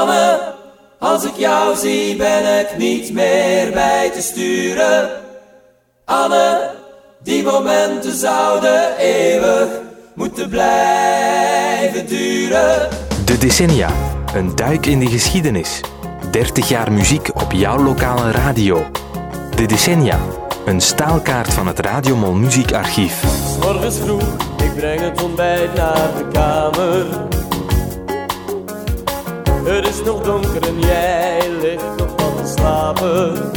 Anne, als ik jou zie ben ik niet meer bij te sturen. Anne, die momenten zouden eeuwig moeten blijven duren. De decennia, een duik in de geschiedenis. 30 jaar muziek op jouw lokale radio. De decennia, een staalkaart van het Radiomol Muziekarchief. Morgens vroeg, ik breng het ontbijt naar de kamer. Het is nog donker en jij ligt nog te slapen.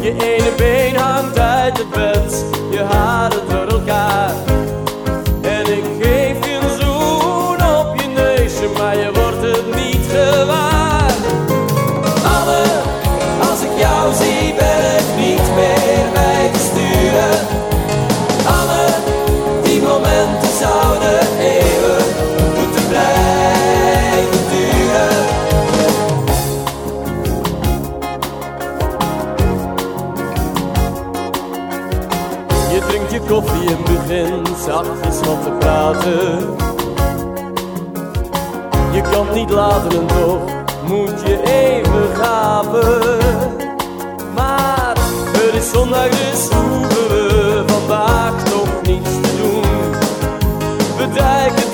Je ene been hangt uit het bed, je haren door elkaar. Zachtjes wat te praten. Je kan niet laten en toch moet je even gapen. Maar het is zondag, dus hoeven we vandaag nog niets te doen. We duiken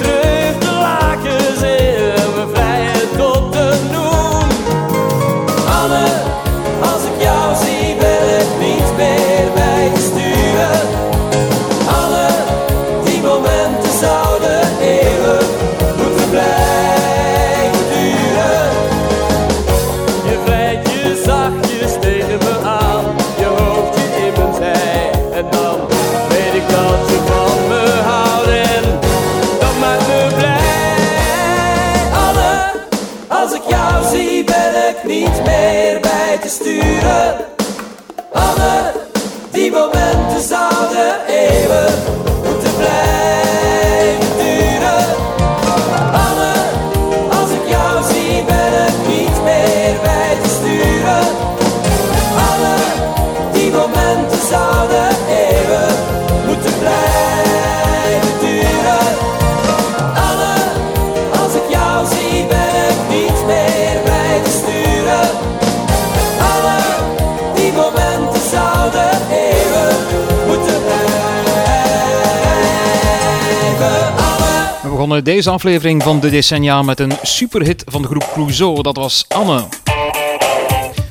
deze aflevering van de decennia met een superhit van de groep Clouseau. Dat was Anne.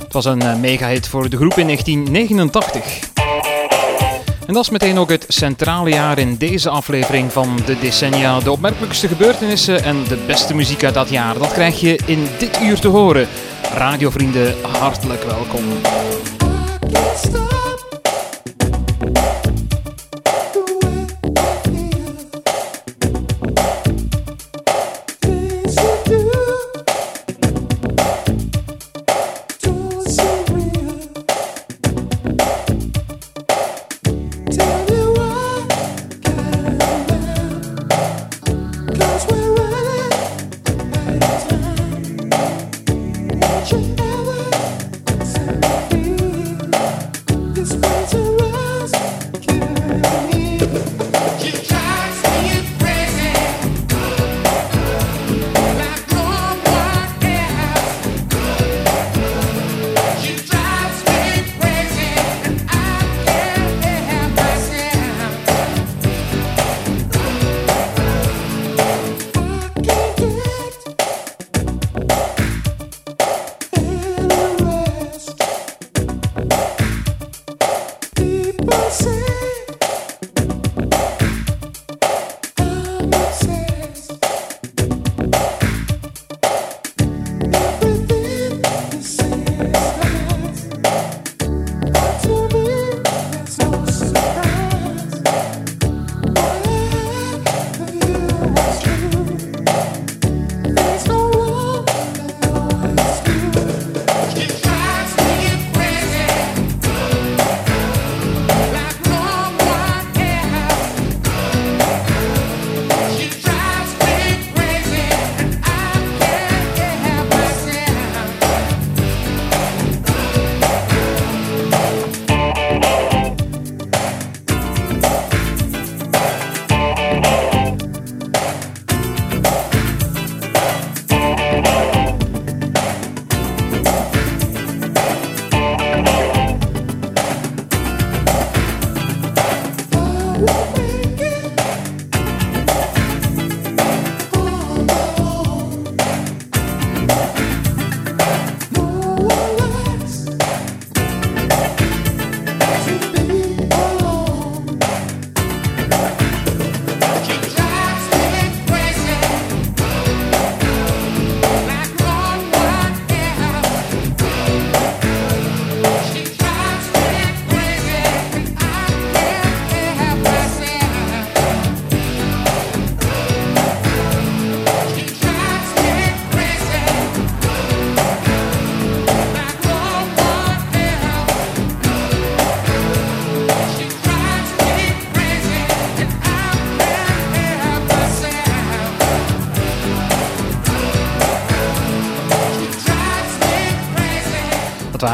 Het was een eh, megahit voor de groep in 1989. En dat is meteen ook het centrale jaar in deze aflevering van de decennia. De opmerkelijkste gebeurtenissen en de beste muziek uit dat jaar. Dat krijg je in dit uur te horen. Radiovrienden, hartelijk welkom. Let you.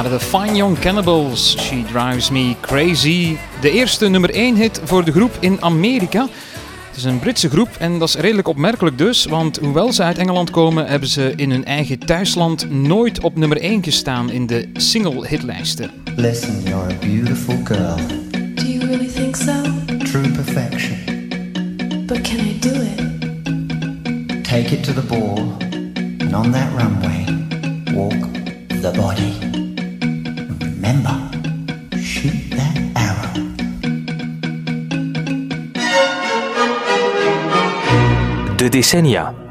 Waren de Fine Young Cannibals. She Drives Me Crazy. De eerste nummer 1 hit voor de groep in Amerika. Het is een Britse groep en dat is redelijk opmerkelijk dus, want hoewel ze uit Engeland komen, hebben ze in hun eigen thuisland nooit op nummer 1 gestaan in de single hitlijsten. Listen, you're a beautiful girl. Do you really think so? True perfection. But can I do it? Take it to the ball, and on that runway, walk the body. Decennia.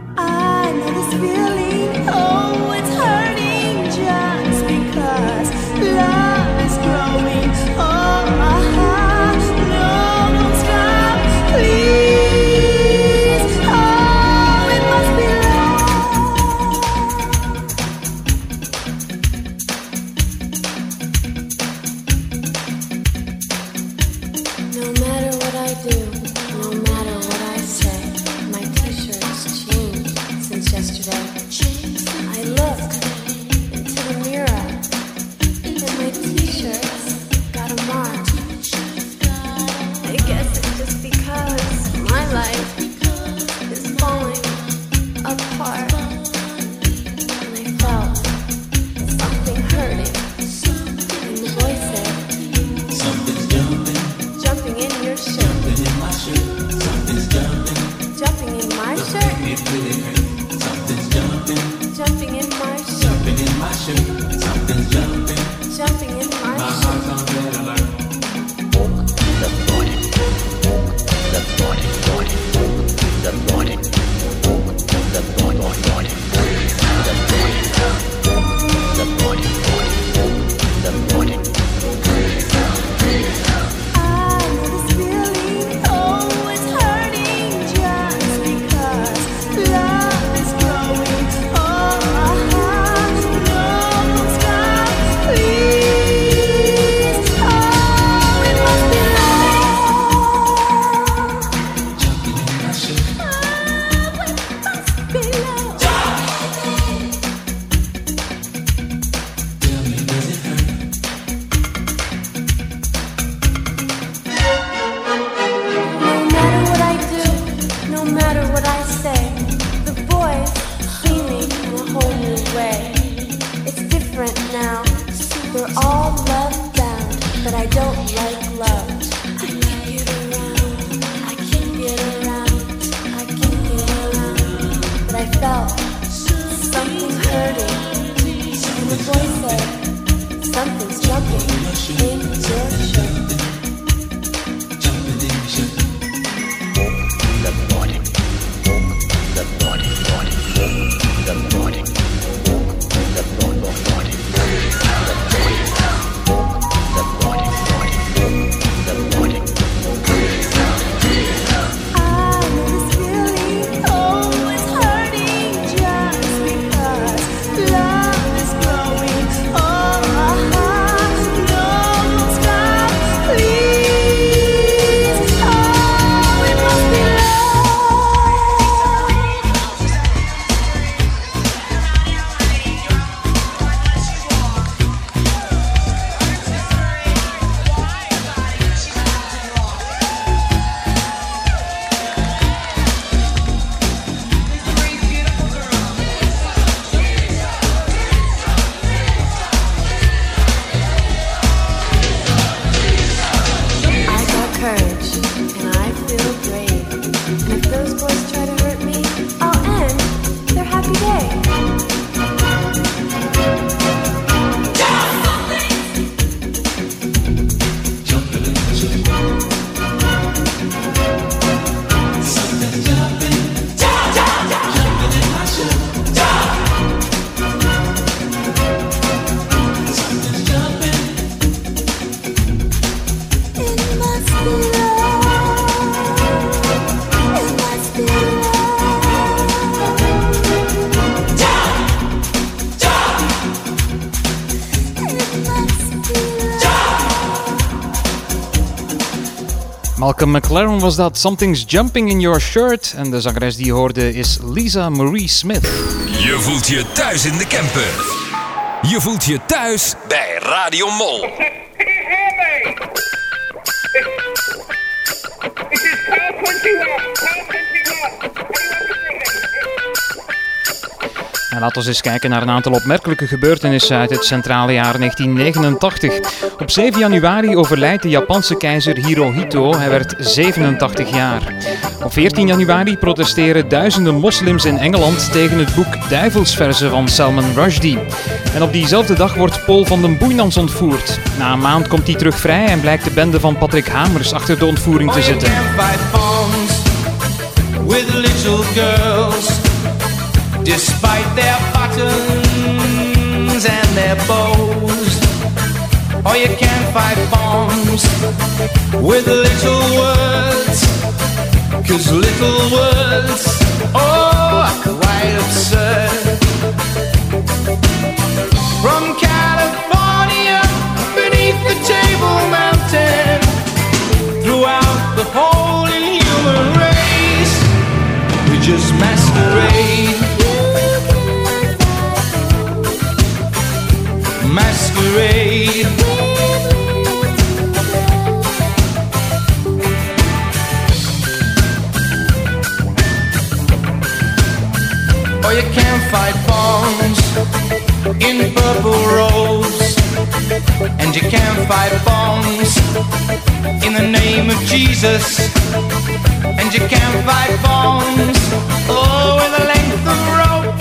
We're all love bound, but I don't like love. I can't get around. I can't get around. I can't get around. But I felt something hurting, and the said, "Something's jumping in your shirt." Malcolm McLaren was dat Something's Jumping in Your Shirt. En de zangeres die je hoorde is Lisa Marie Smith. Je voelt je thuis in de camper. Je voelt je thuis bij Radio Mol. En laten we eens kijken naar een aantal opmerkelijke gebeurtenissen uit het centrale jaar 1989. Op 7 januari overlijdt de Japanse keizer Hirohito. Hij werd 87 jaar. Op 14 januari protesteren duizenden moslims in Engeland tegen het boek Duivelsverzen van Salman Rushdie. En op diezelfde dag wordt Paul van den Boeinans ontvoerd. Na een maand komt hij terug vrij en blijkt de bende van Patrick Hamers achter de ontvoering te zitten. Despite their buttons and their bows. Or you can't fight bombs with little words, cause little words, are quite absurd. Masquerade. Or oh, you can't fight bombs in purple robes. And you can't fight bombs in the name of Jesus. And you can't fight bombs, oh, with a length of rope.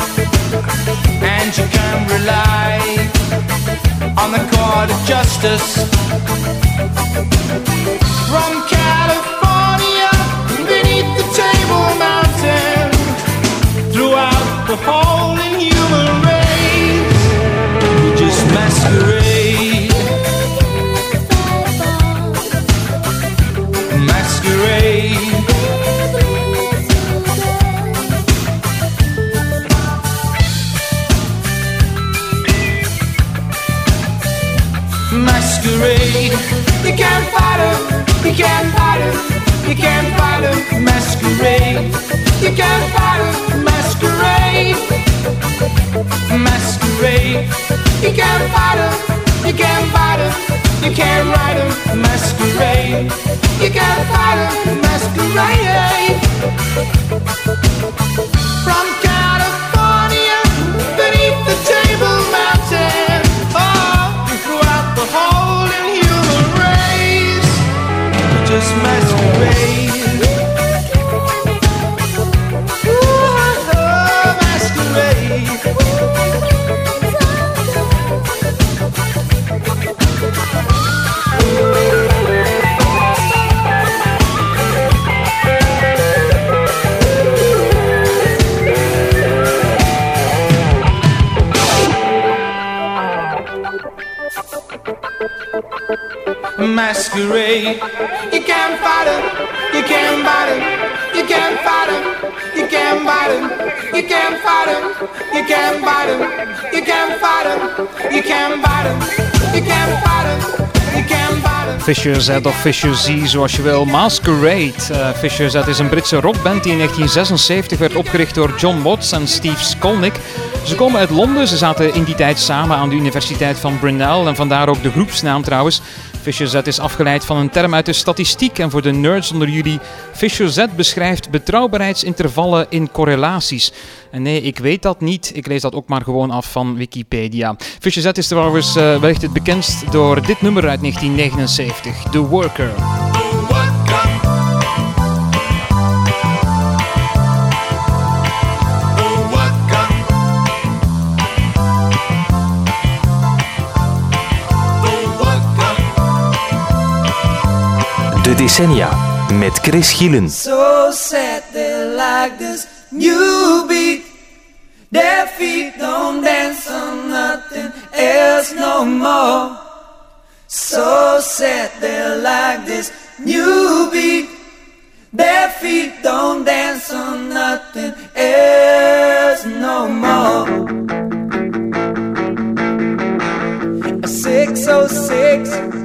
And you can rely on the court of justice. From California, beneath the Table Mountain, throughout the whole human race, we just masquerade. Can't fight him. You can't fight him. Masquerade. You can't fight him. Masquerade. Masquerade. You can't fight him. You can't fight him. You can't ride him. Masquerade. You can't fight him. Masquerade. From California, beneath the Table Mountain, just masquerade. Masquerade. You can't fight him. You can't fight him. You can't fight him. You can't fight him. You can't fight him. You can't fight him. You can't fight him. You can't fight him. You can't fight him. You can't fight him. Fisher Z of Fisher Z, zoals je wil. Masquerade. Eh, Fisher Z is een Britse rockband die in 1976 werd opgericht door John Watts en Steve Skolnick. Ze komen uit Londen. Ze zaten in die tijd samen aan de Universiteit van Brunel en vandaar ook de groepsnaam trouwens. Fisher Z is afgeleid van een term uit de statistiek en voor de nerds onder jullie, Fisher Z beschrijft betrouwbaarheidsintervallen in correlaties. En nee, ik weet dat niet. Ik lees dat ook maar gewoon af van Wikipedia. Fisher Z is trouwens eh, wellicht het bekendst door dit nummer uit 1979, The Worker. Decennia met Chris Gielen. So sad they like this new beat. Their feet don't dance on nothing else no more. So sad they like this new beat. Their feet don't dance on nothing else no more. A 606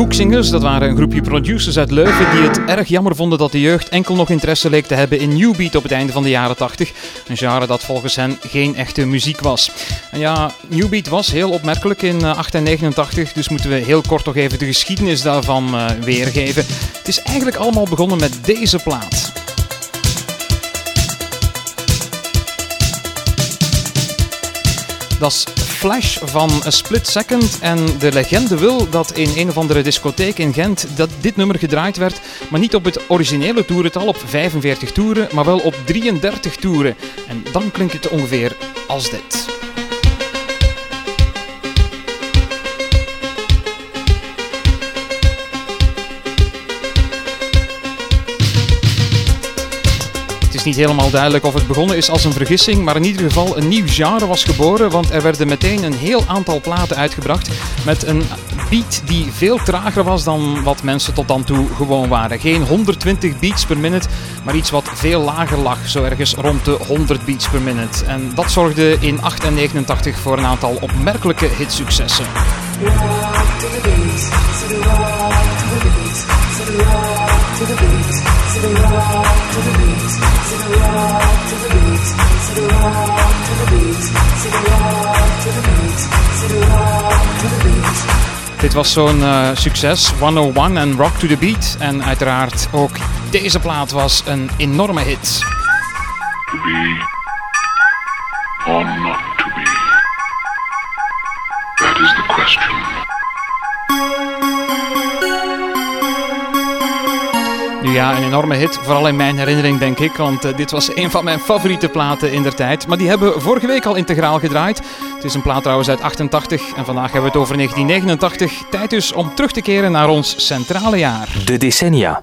De Sam Cooke Singers, dat waren een groepje producers uit Leuven die het erg jammer vonden dat de jeugd enkel nog interesse leek te hebben in New Beat op het einde van de jaren 80. Een genre dat volgens hen geen echte muziek was. En ja, New Beat was heel opmerkelijk in eh, 89, dus moeten we heel kort nog even de geschiedenis daarvan eh, weergeven. Het is eigenlijk allemaal begonnen met deze plaat. Dat is Flash van A Split Second. En de legende wil dat in een of andere discotheek in Gent dat dit nummer gedraaid werd. Maar niet op het originele toerental op 45 toeren, maar wel op 33 toeren. En dan klinkt het ongeveer als dit. Is niet helemaal duidelijk of het begonnen is als een vergissing, maar in ieder geval een nieuw genre was geboren, want er werden meteen een heel aantal platen uitgebracht met een beat die veel trager was dan wat mensen tot dan toe gewoon waren. Geen 120 beats per minute, maar iets wat veel lager lag, zo ergens rond de 100 beats per minute. En dat zorgde in 8 en 89 voor een aantal opmerkelijke hitsuccessen. Dit was zo'n eh, succes, 101 en Rock to the Beat. En uiteraard ook deze plaat was een enorme hit. To be or not to be? That is the question. Ja, een enorme hit, vooral in mijn herinnering denk ik, want eh, dit was een van mijn favoriete platen in der tijd. Maar die hebben we vorige week al integraal gedraaid. Het is een plaat trouwens uit 88 en vandaag hebben we het over 1989. Tijd dus om terug te keren naar ons centrale jaar. De decennia.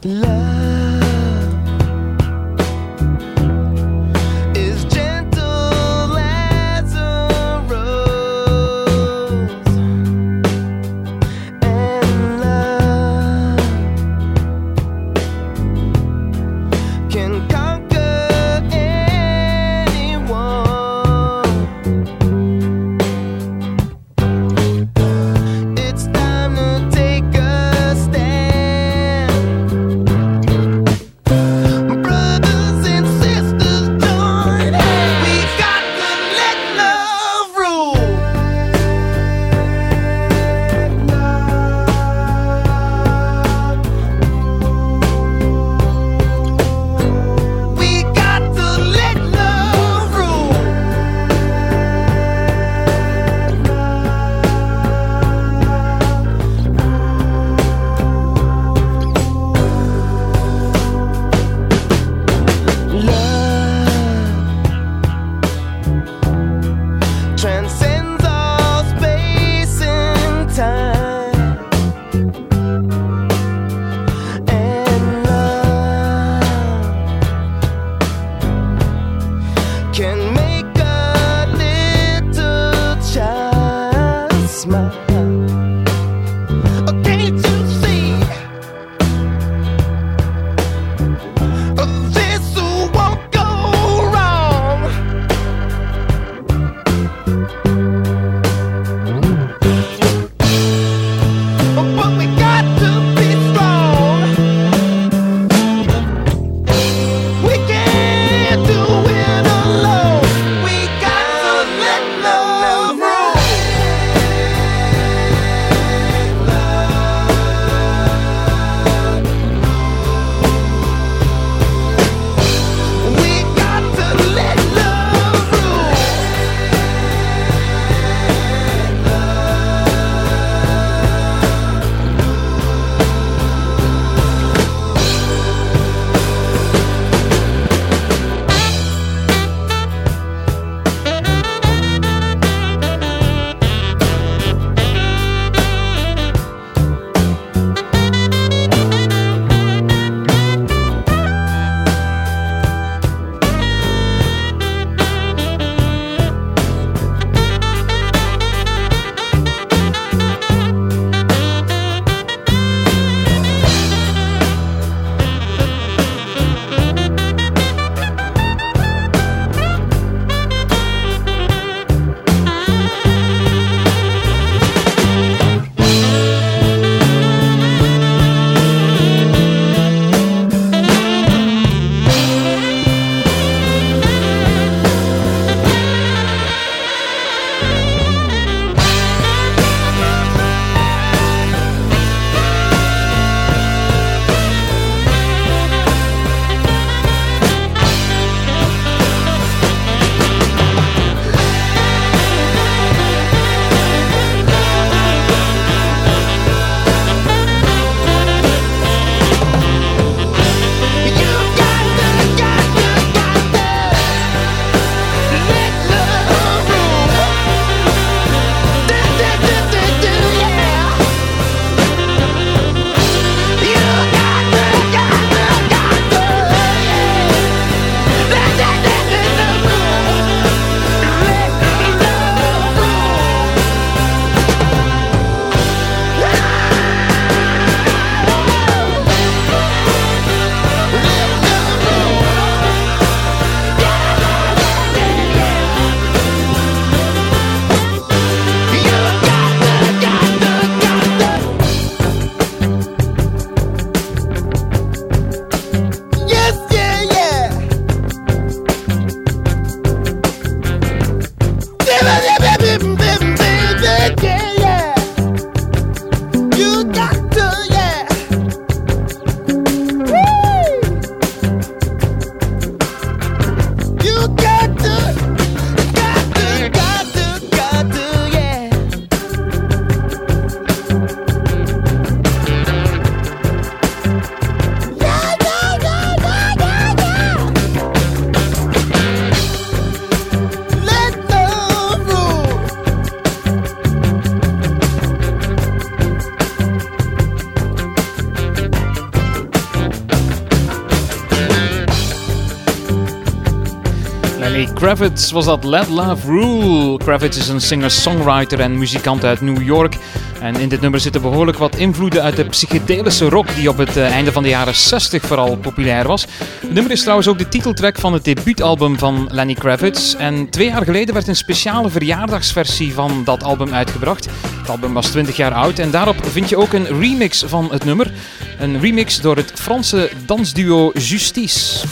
Kravitz was dat Let Love Rule. Kravitz is een singer-songwriter en muzikant uit New York. En in dit nummer zitten behoorlijk wat invloeden uit de psychedelische rock die op het eh, einde van de jaren 60 vooral populair was. Het nummer is trouwens ook de titeltrack van het debuutalbum van Lenny Kravitz. En twee jaar geleden werd een speciale verjaardagsversie van dat album uitgebracht. Het album was 20 jaar oud en daarop vind je ook een remix van het nummer. Een remix door het Franse dansduo Justice.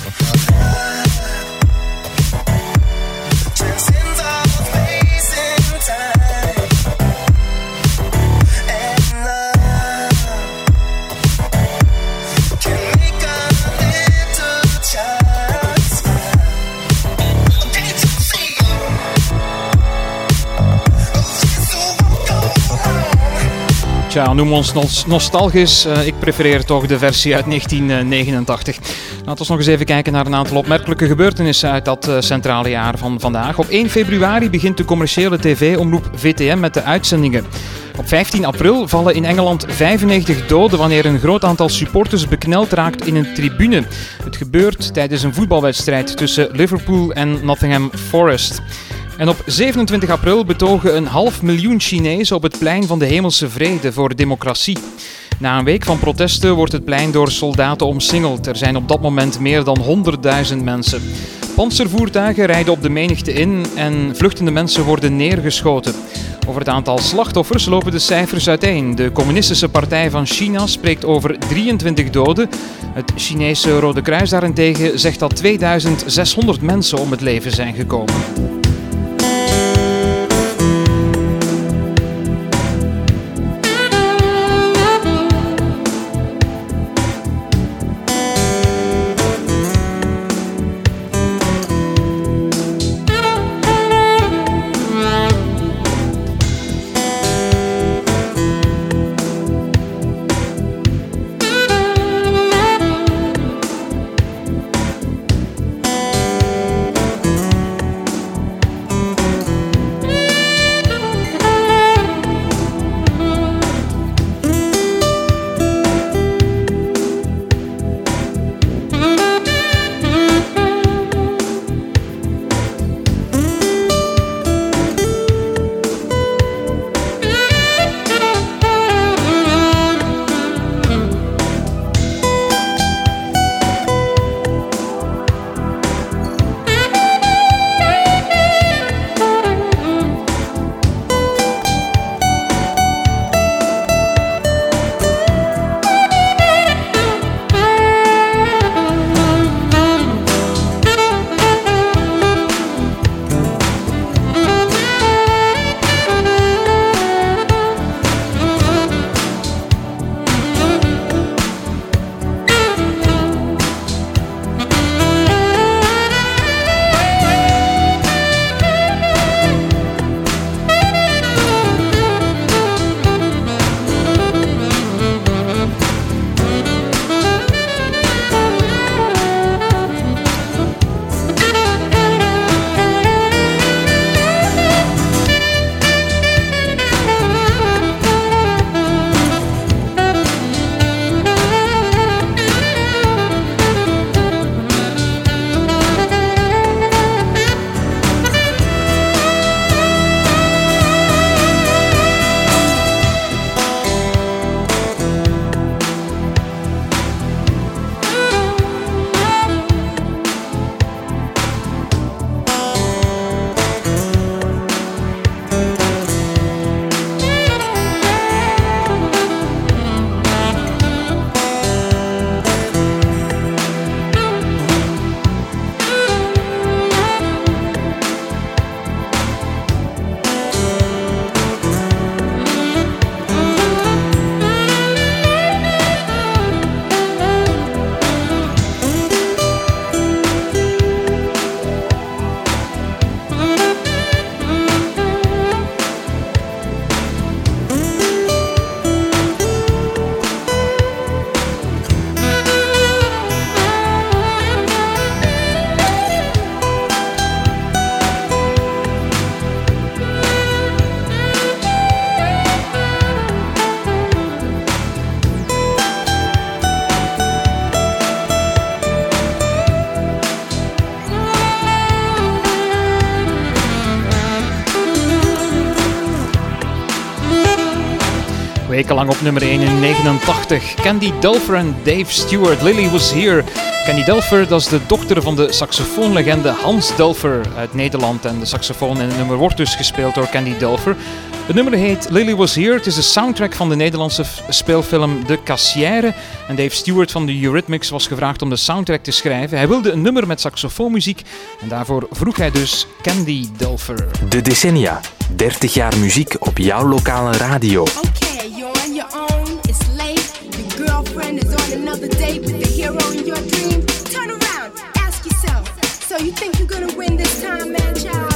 Tja, noem ons nos- nostalgisch. Eh, ik prefereer toch de versie uit 1989. Laten we nog eens even kijken naar een aantal opmerkelijke gebeurtenissen uit dat eh, centrale jaar van vandaag. Op 1 februari begint de commerciële tv-omroep VTM met de uitzendingen. Op 15 april vallen in Engeland 95 doden wanneer een groot aantal supporters bekneld raakt in een tribune. Het gebeurt tijdens een voetbalwedstrijd tussen Liverpool en Nottingham Forest. En op 27 april betogen een half miljoen Chinezen op het plein van de Hemelse Vrede voor democratie. Na een week van protesten wordt het plein door soldaten omsingeld. Er zijn op dat moment meer dan 100.000 mensen. Panzervoertuigen rijden op de menigte in en vluchtende mensen worden neergeschoten. Over het aantal slachtoffers lopen de cijfers uiteen. De Communistische Partij van China spreekt over 23 doden. Het Chinese Rode Kruis daarentegen zegt dat 2600 mensen om het leven zijn gekomen. Wekenlang op nummer 1 in 89. Candy Dulfer en Dave Stewart. Lily was here. Candy Dulfer, dat is de dochter van de saxofoonlegende Hans Dulfer uit Nederland. En de saxofoon in het nummer wordt dus gespeeld door Candy Dulfer. Het nummer heet Lily Was Here. Het is de soundtrack van de Nederlandse speelfilm De Cassière. En Dave Stewart van de Eurythmics was gevraagd om de soundtrack te schrijven. Hij wilde een nummer met saxofoonmuziek en daarvoor vroeg hij dus Candy Dulfer. De decennia. 30 jaar muziek op jouw lokale radio. Okay, you're on your own, it's late. Your girlfriend is on another date with the hero in your dream. Turn around, ask yourself. So you think you're gonna win this time, man, child?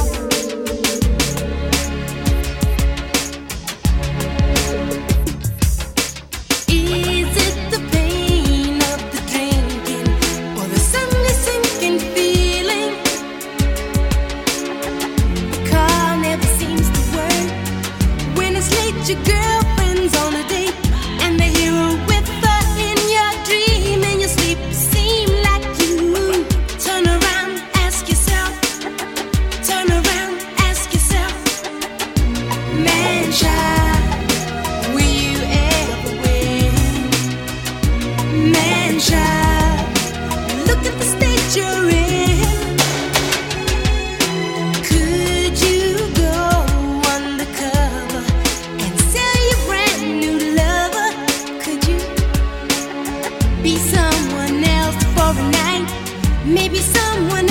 Maybe someone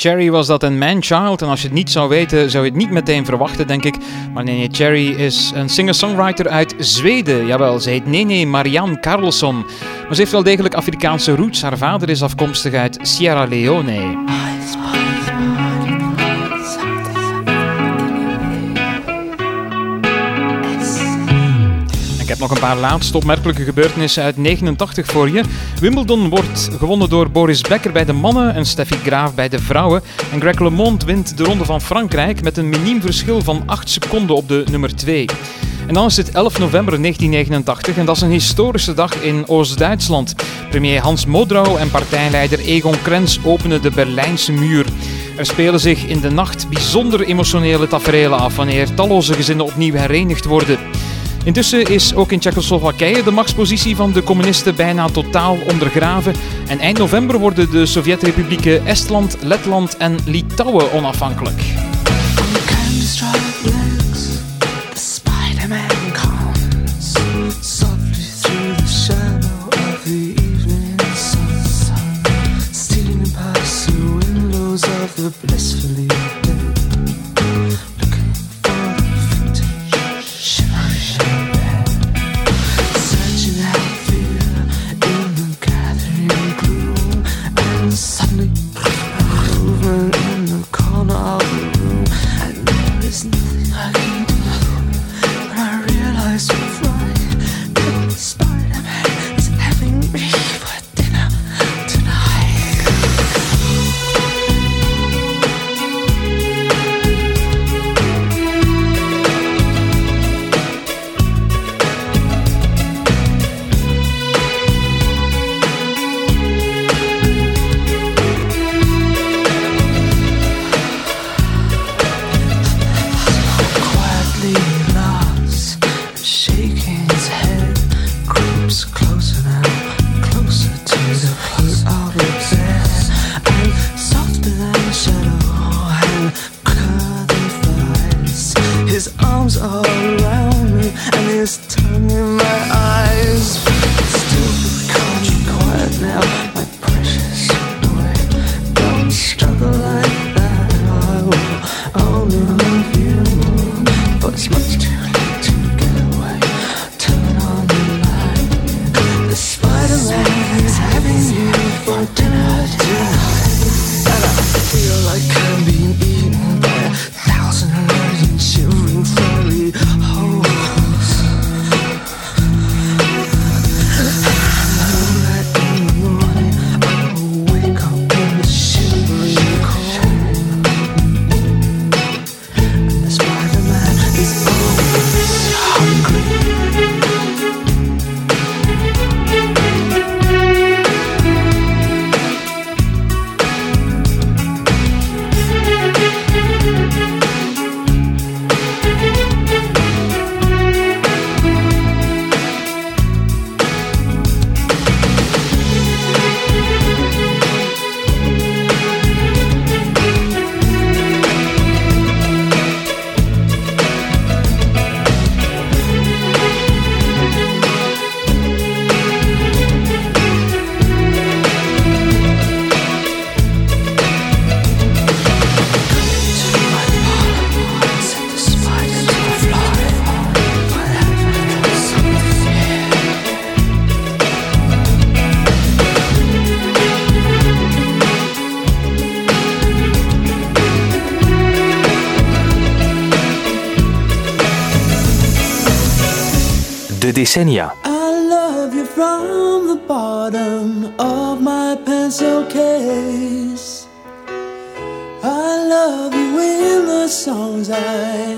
Cherry was dat een man-child. En als je het niet zou weten, zou je het niet meteen verwachten, denk ik. Maar nee, Cherry is een singer-songwriter uit Zweden. Jawel, ze heet Nene Marianne Carlsson. Maar ze heeft wel degelijk Afrikaanse roots. Haar vader is afkomstig uit Sierra Leone. nog een paar laatste opmerkelijke gebeurtenissen uit 89 voor je. Wimbledon wordt gewonnen door Boris Becker bij de mannen en Steffi Graaf bij de vrouwen. En Greg LeMond wint de Ronde van Frankrijk met een miniem verschil van 8 seconden op de nummer 2. En dan is het 11 november 1989 en dat is een historische dag in Oost-Duitsland. Premier Hans Modrow en partijleider Egon Krenz openen de Berlijnse muur. Er spelen zich in de nacht bijzonder emotionele tafereelen af wanneer talloze gezinnen opnieuw herenigd worden. Intussen is ook in Tsjechoslowakije de machtspositie van de communisten bijna totaal ondergraven. En eind november worden de Sovjet-republieken Estland, Letland en Litouwen onafhankelijk. I love you from the bottom of my pencil case. I love you in the songs I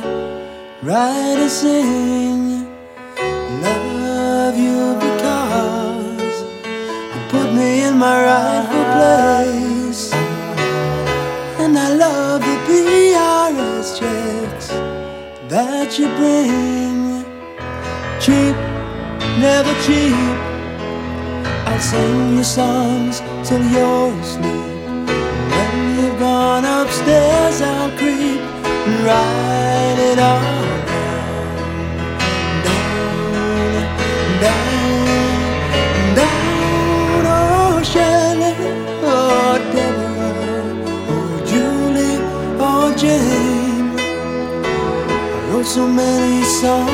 write and sing. cheap. I'll sing you songs till you're asleep. And when you've gone upstairs, I'll creep and write it all down, down, down. Oh Shelley, oh Deborah, oh Julie, oh Jane. I wrote so many songs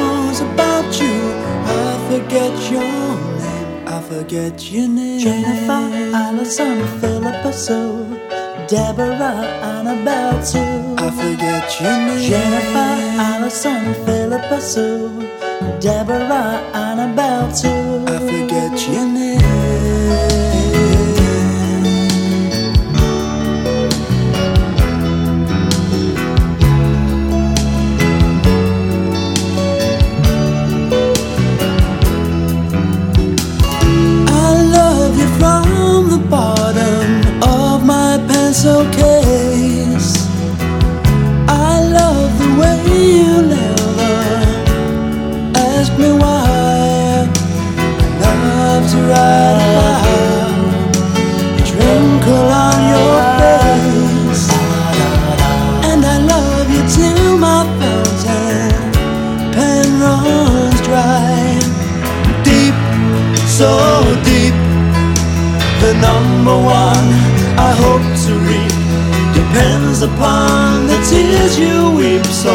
forget your name, I forget your name. Jennifer, Allison, Philippa Sue, Deborah, Annabelle too. I forget your name. Jennifer, Allison, Philippa Sue, Deborah, Annabelle too. I forget your name. pencil case. I love the way you never ask me why. I love to ride a twinkle on your face, and I love you till my fountain pen runs dry. Deep, so deep, the number one. I hope to reap depends upon the tears you weep. So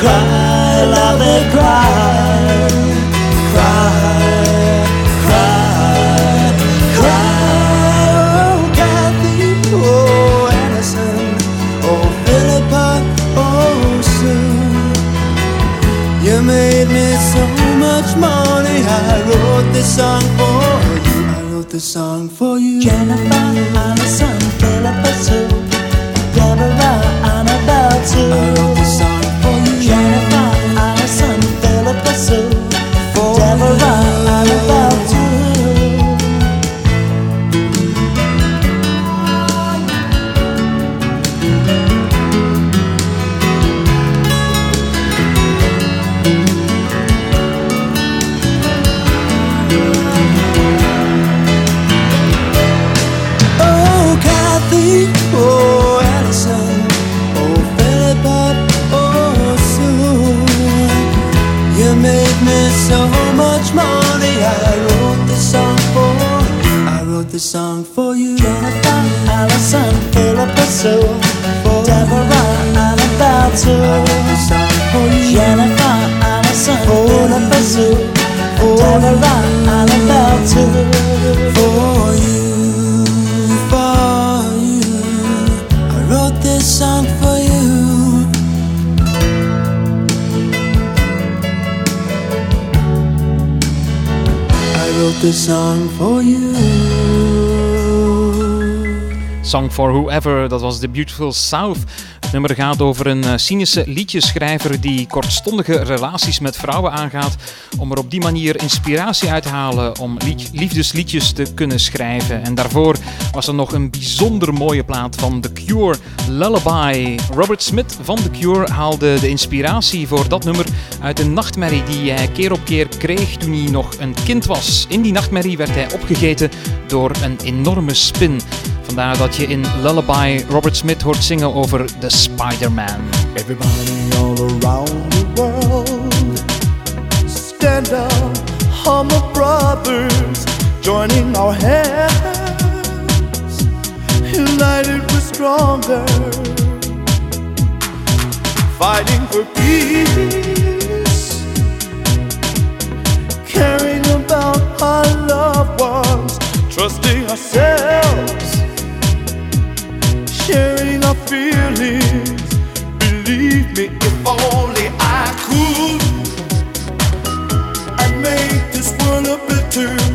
cry, love it, cry, cry, cry, cry. Oh, oh, oh, oh, Sue. You made me so much money. I wrote this song for you. I wrote this song for you. Jennifer, Allison, Deborah, Annabelle too. I wrote this song for you. Jennifer, Allison, Philippa, Sue. Deborah, Philippa, Sue. For Deborah, Annabelle, too. I wrote this song for you. Jennifer, Allison, Philippa, Sue. For Deborah, Annabelle, too. For you for you. I wrote this song for you. I wrote this song for you. Song for Whoever, dat was The Beautiful South. Het nummer gaat over een eh, cynische liedjeschrijver die kortstondige relaties met vrouwen aangaat om er op die manier inspiratie uit te halen om lied- liefdesliedjes te kunnen schrijven. En daarvoor was er nog een bijzonder mooie plaat van The Cure, Lullaby. Robert Smith van The Cure haalde de inspiratie voor dat nummer uit een nachtmerrie die hij keer op keer kreeg toen hij nog een kind was. In die nachtmerrie werd hij opgegeten door een enorme spin. Vandaar dat je in Lullaby Robert Smith hoort zingen over de Spider-Man. Everybody all around the world, stand up, humble brothers, joining our hands, united we're stronger, fighting for peace, caring about our loved ones, trusting ourselves, sharing our feelings. Believe me, if only I could, I'd make this world a better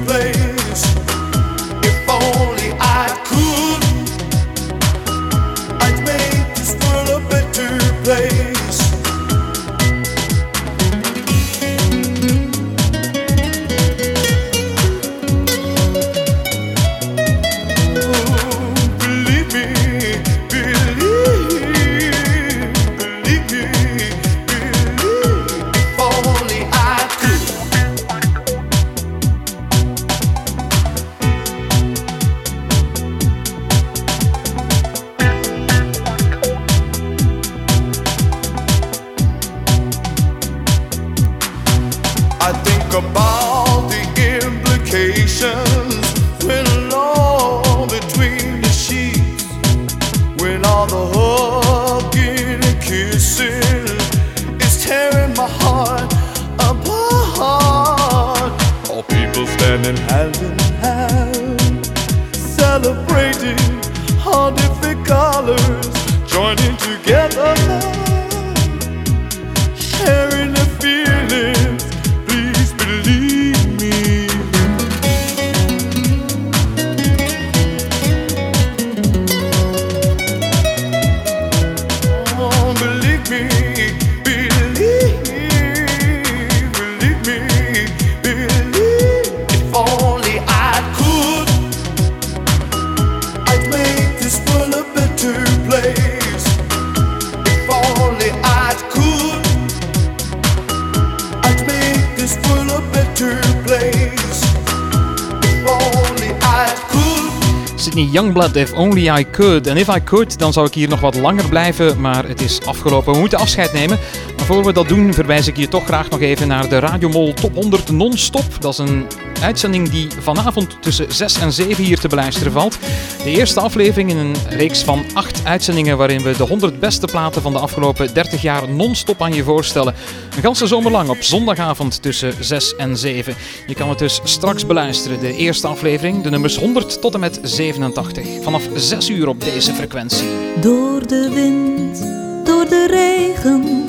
Youngblood, If Only I Could. En if I could, dan zou ik hier nog wat langer blijven, maar het is afgelopen. We moeten afscheid nemen. Maar voor we dat doen, verwijs ik je toch graag nog even naar de Radio Mol Top 100 Non-Stop. Dat is een uitzending die vanavond tussen 6 en 7 hier te beluisteren valt. De eerste aflevering in een reeks van 8 uitzendingen waarin we de 100 beste platen van de afgelopen 30 jaar non-stop aan je voorstellen. Een ganse zomer lang op zondagavond tussen 6 en 7. Je kan het dus straks beluisteren, de eerste aflevering, de nummers 100 tot en met 87. Vanaf 6 uur op deze frequentie. Door de wind, door de regen,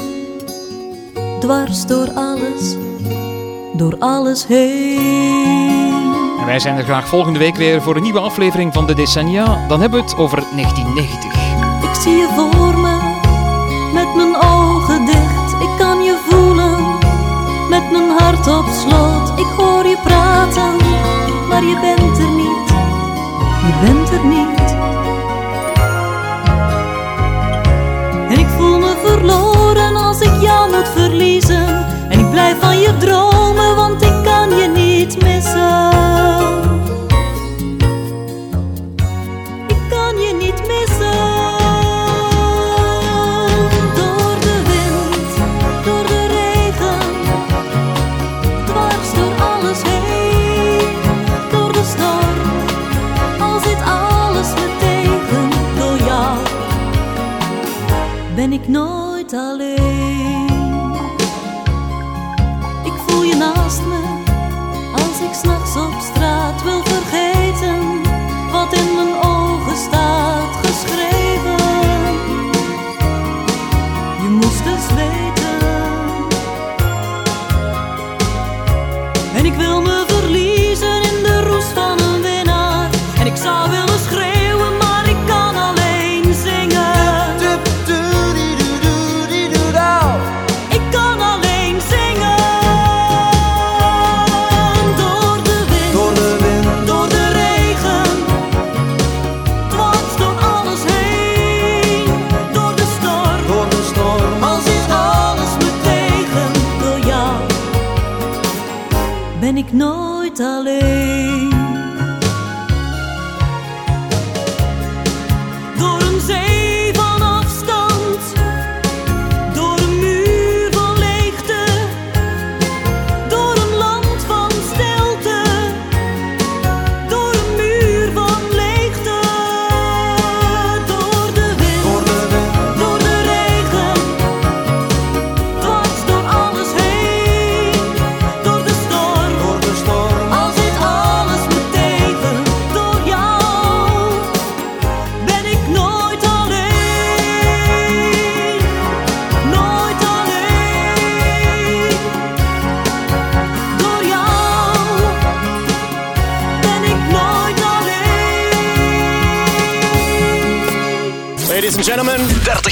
dwars door alles, door alles heen. En wij zijn er graag volgende week weer voor een nieuwe aflevering van de Decennia. Dan hebben we het over 1990. Ik zie je voor me, met mijn ogen hart op slot. Ik hoor je praten, maar je bent er niet. Je bent er niet. En ik voel me verloren als ik jou moet verliezen. En ik blijf van je dromen, want ik kan je niet missen.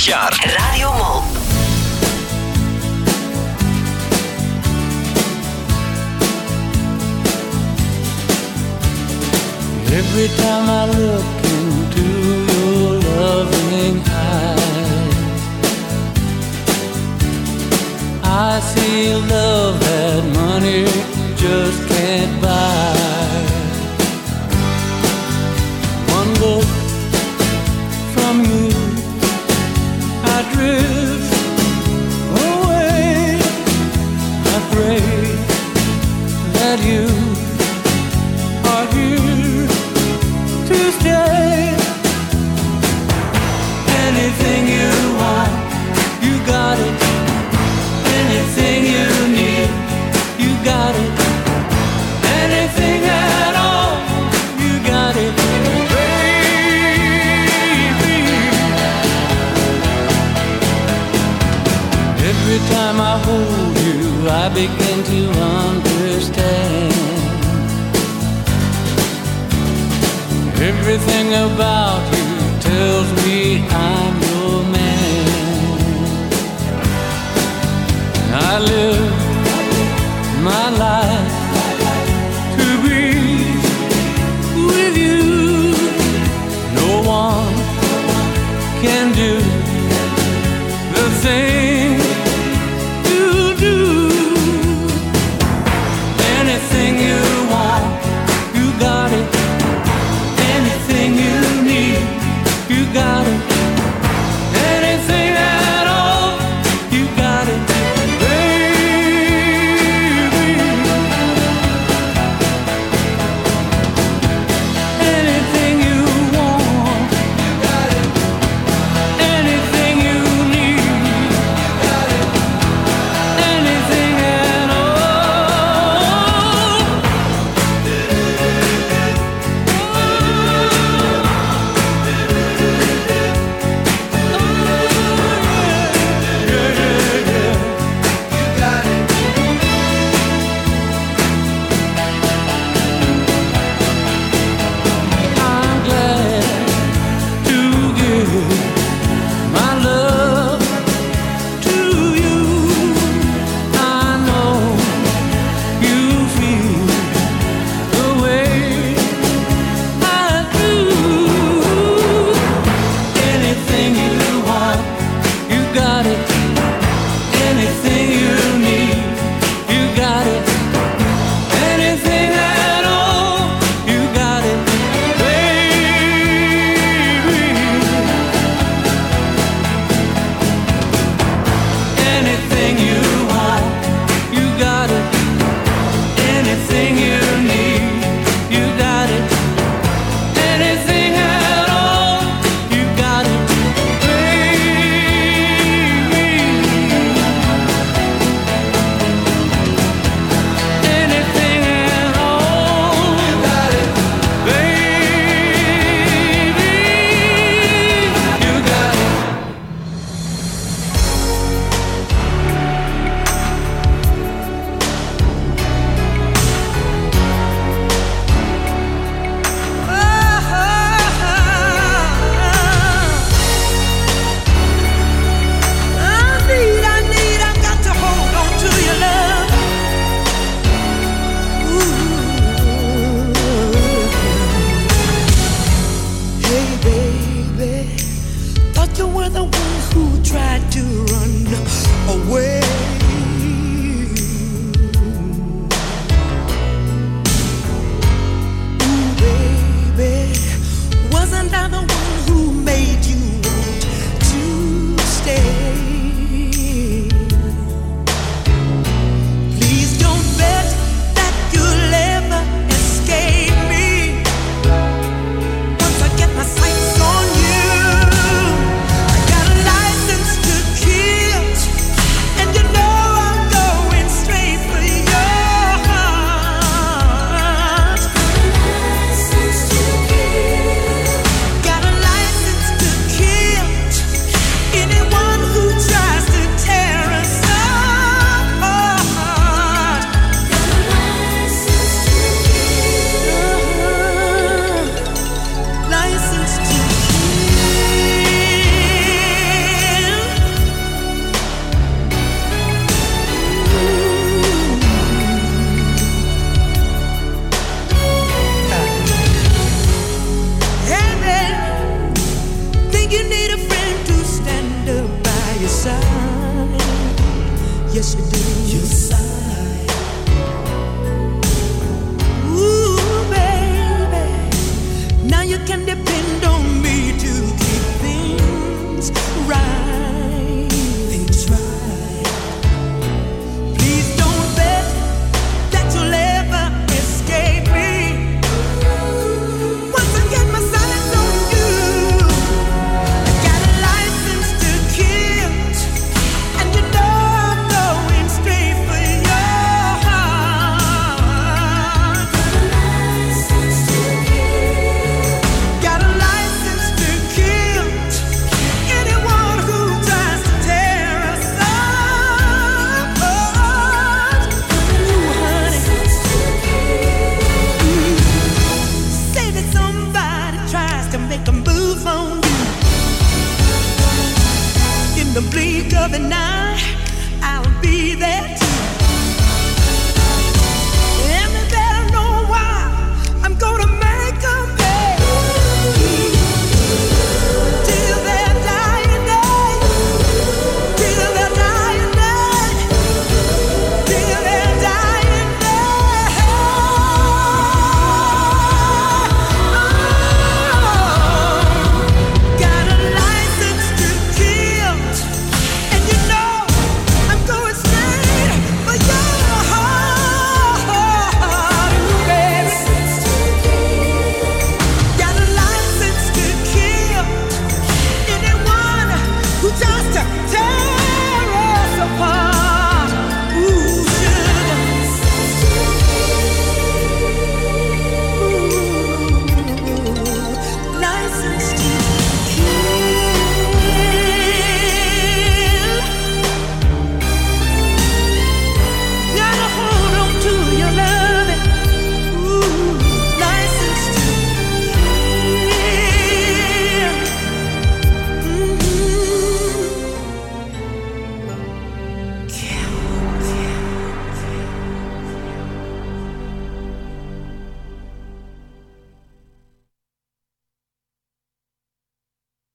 Jaar.